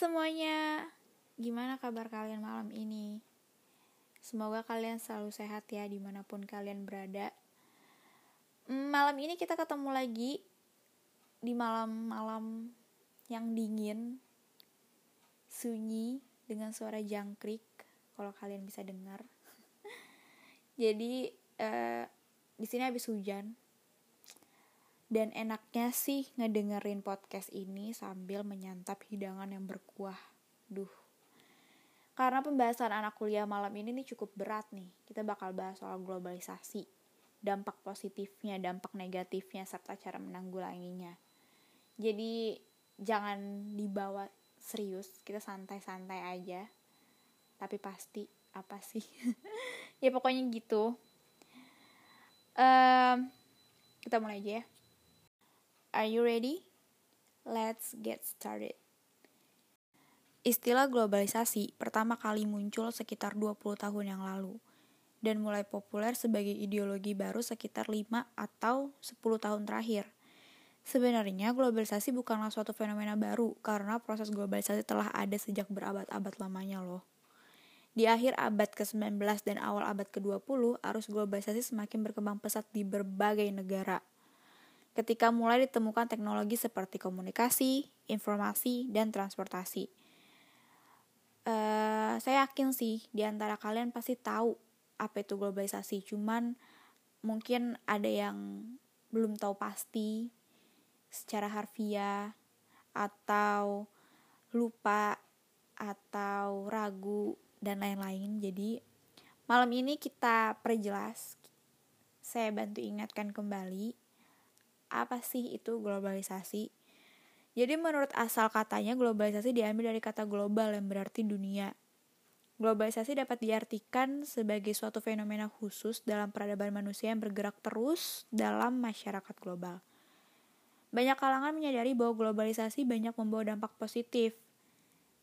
semuanya, gimana kabar kalian malam ini? Semoga kalian selalu sehat ya di mana pun kalian berada. Mm, malam ini kita ketemu lagi di malam-malam yang dingin, sunyi dengan suara jangkrik. Kalau kalian bisa dengar. Jadi uh, di sini habis hujan, dan enaknya sih ngedengerin podcast ini sambil menyantap hidangan yang berkuah. Duh. Karena pembahasan anak kuliah malam ini nih cukup berat nih. Kita bakal bahas soal globalisasi, dampak positifnya, dampak negatifnya, serta cara menanggulanginya. Jadi jangan dibawa serius, kita santai-santai aja. Tapi pasti apa sih? ya pokoknya gitu. Um, kita mulai aja ya. Are you ready? Let's get started. Istilah globalisasi pertama kali muncul sekitar 20 tahun yang lalu dan mulai populer sebagai ideologi baru sekitar 5 atau 10 tahun terakhir. Sebenarnya globalisasi bukanlah suatu fenomena baru karena proses globalisasi telah ada sejak berabad-abad lamanya loh. Di akhir abad ke-19 dan awal abad ke-20, arus globalisasi semakin berkembang pesat di berbagai negara – ketika mulai ditemukan teknologi seperti komunikasi, informasi, dan transportasi. Uh, saya yakin sih di antara kalian pasti tahu apa itu globalisasi, cuman mungkin ada yang belum tahu pasti secara harfiah atau lupa atau ragu dan lain-lain. Jadi malam ini kita perjelas. Saya bantu ingatkan kembali apa sih itu globalisasi? Jadi menurut asal katanya globalisasi diambil dari kata global yang berarti dunia. Globalisasi dapat diartikan sebagai suatu fenomena khusus dalam peradaban manusia yang bergerak terus dalam masyarakat global. Banyak kalangan menyadari bahwa globalisasi banyak membawa dampak positif.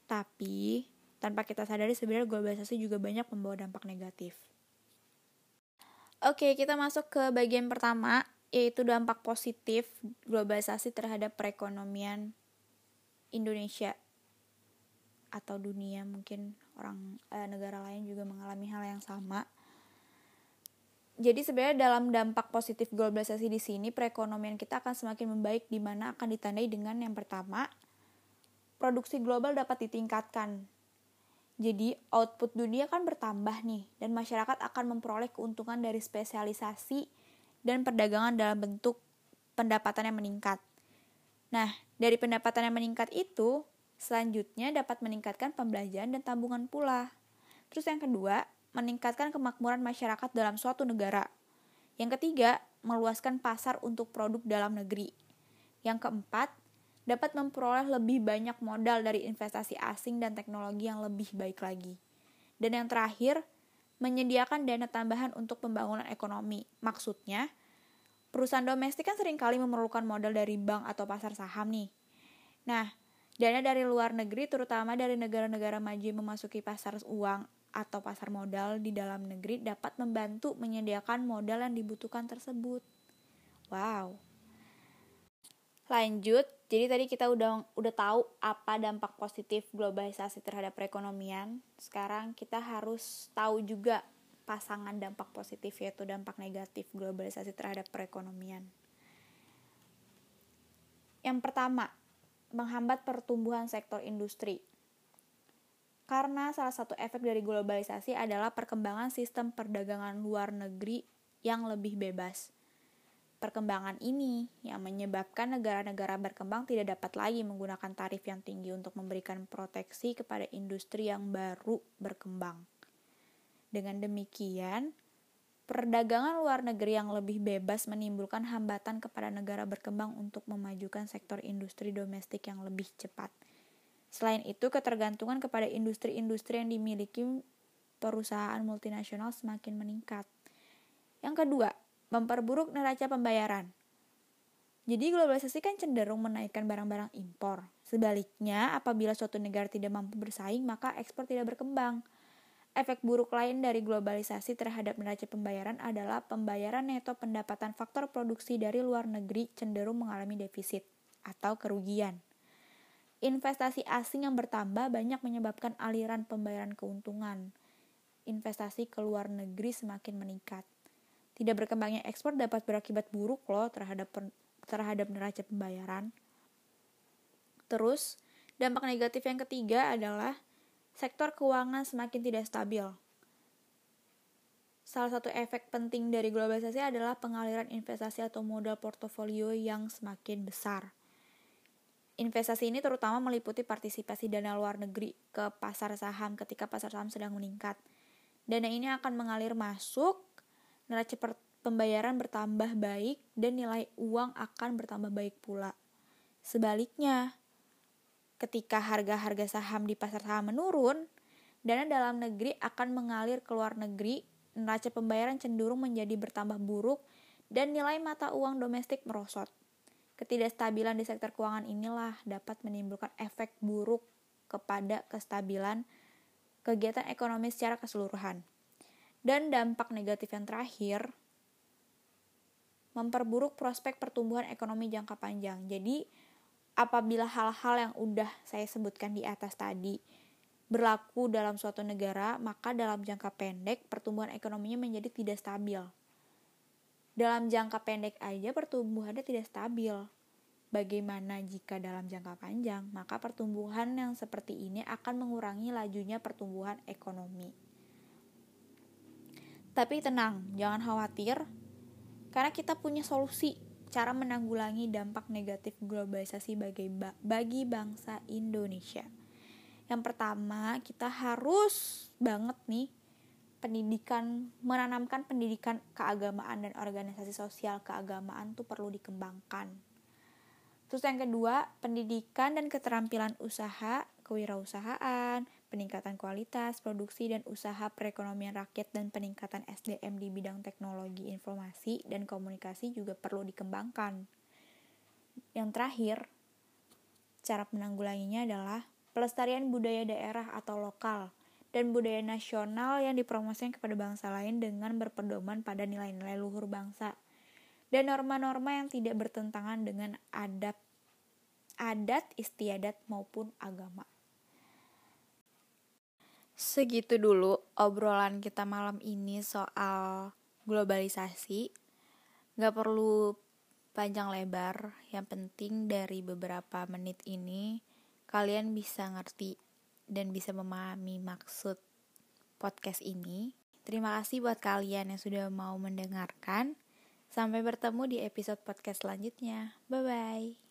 Tapi, tanpa kita sadari sebenarnya globalisasi juga banyak membawa dampak negatif. Oke, kita masuk ke bagian pertama, yaitu dampak positif globalisasi terhadap perekonomian Indonesia atau dunia mungkin orang e, negara lain juga mengalami hal yang sama. Jadi sebenarnya dalam dampak positif globalisasi di sini perekonomian kita akan semakin membaik di mana akan ditandai dengan yang pertama produksi global dapat ditingkatkan. Jadi output dunia kan bertambah nih dan masyarakat akan memperoleh keuntungan dari spesialisasi dan perdagangan dalam bentuk pendapatan yang meningkat. Nah, dari pendapatan yang meningkat itu, selanjutnya dapat meningkatkan pembelajaran dan tabungan pula. Terus yang kedua, meningkatkan kemakmuran masyarakat dalam suatu negara. Yang ketiga, meluaskan pasar untuk produk dalam negeri. Yang keempat, dapat memperoleh lebih banyak modal dari investasi asing dan teknologi yang lebih baik lagi. Dan yang terakhir, menyediakan dana tambahan untuk pembangunan ekonomi. Maksudnya, perusahaan domestik kan sering kali memerlukan modal dari bank atau pasar saham nih. Nah, dana dari luar negeri terutama dari negara-negara maju memasuki pasar uang atau pasar modal di dalam negeri dapat membantu menyediakan modal yang dibutuhkan tersebut. Wow. Lanjut, jadi tadi kita udah udah tahu apa dampak positif globalisasi terhadap perekonomian. Sekarang kita harus tahu juga pasangan dampak positif yaitu dampak negatif globalisasi terhadap perekonomian. Yang pertama, menghambat pertumbuhan sektor industri. Karena salah satu efek dari globalisasi adalah perkembangan sistem perdagangan luar negeri yang lebih bebas Perkembangan ini yang menyebabkan negara-negara berkembang tidak dapat lagi menggunakan tarif yang tinggi untuk memberikan proteksi kepada industri yang baru berkembang. Dengan demikian, perdagangan luar negeri yang lebih bebas menimbulkan hambatan kepada negara berkembang untuk memajukan sektor industri domestik yang lebih cepat. Selain itu, ketergantungan kepada industri-industri yang dimiliki perusahaan multinasional semakin meningkat. Yang kedua, memperburuk neraca pembayaran. Jadi globalisasi kan cenderung menaikkan barang-barang impor. Sebaliknya, apabila suatu negara tidak mampu bersaing, maka ekspor tidak berkembang. Efek buruk lain dari globalisasi terhadap neraca pembayaran adalah pembayaran neto pendapatan faktor produksi dari luar negeri cenderung mengalami defisit atau kerugian. Investasi asing yang bertambah banyak menyebabkan aliran pembayaran keuntungan. Investasi ke luar negeri semakin meningkat. Tidak berkembangnya ekspor dapat berakibat buruk loh terhadap terhadap neraca pembayaran. Terus, dampak negatif yang ketiga adalah sektor keuangan semakin tidak stabil. Salah satu efek penting dari globalisasi adalah pengaliran investasi atau modal portofolio yang semakin besar. Investasi ini terutama meliputi partisipasi dana luar negeri ke pasar saham ketika pasar saham sedang meningkat. Dana ini akan mengalir masuk, neraca pembayaran bertambah baik, dan nilai uang akan bertambah baik pula. Sebaliknya, ketika harga-harga saham di pasar saham menurun, dana dalam negeri akan mengalir ke luar negeri, neraca pembayaran cenderung menjadi bertambah buruk, dan nilai mata uang domestik merosot. Ketidakstabilan di sektor keuangan inilah dapat menimbulkan efek buruk kepada kestabilan kegiatan ekonomi secara keseluruhan. Dan dampak negatif yang terakhir memperburuk prospek pertumbuhan ekonomi jangka panjang. Jadi, apabila hal-hal yang udah saya sebutkan di atas tadi berlaku dalam suatu negara, maka dalam jangka pendek pertumbuhan ekonominya menjadi tidak stabil dalam jangka pendek aja pertumbuhannya tidak stabil. Bagaimana jika dalam jangka panjang? Maka pertumbuhan yang seperti ini akan mengurangi lajunya pertumbuhan ekonomi. Tapi tenang, jangan khawatir, karena kita punya solusi cara menanggulangi dampak negatif globalisasi bagi, bagi bangsa Indonesia. Yang pertama, kita harus banget nih pendidikan menanamkan pendidikan keagamaan dan organisasi sosial keagamaan tuh perlu dikembangkan. Terus yang kedua, pendidikan dan keterampilan usaha, kewirausahaan, peningkatan kualitas, produksi dan usaha perekonomian rakyat dan peningkatan SDM di bidang teknologi informasi dan komunikasi juga perlu dikembangkan. Yang terakhir, cara menanggulanginya adalah pelestarian budaya daerah atau lokal dan budaya nasional yang dipromosikan kepada bangsa lain dengan berpedoman pada nilai-nilai luhur bangsa dan norma-norma yang tidak bertentangan dengan adat adat istiadat maupun agama. Segitu dulu obrolan kita malam ini soal globalisasi. Gak perlu panjang lebar, yang penting dari beberapa menit ini kalian bisa ngerti dan bisa memahami maksud podcast ini. Terima kasih buat kalian yang sudah mau mendengarkan. Sampai bertemu di episode podcast selanjutnya. Bye bye.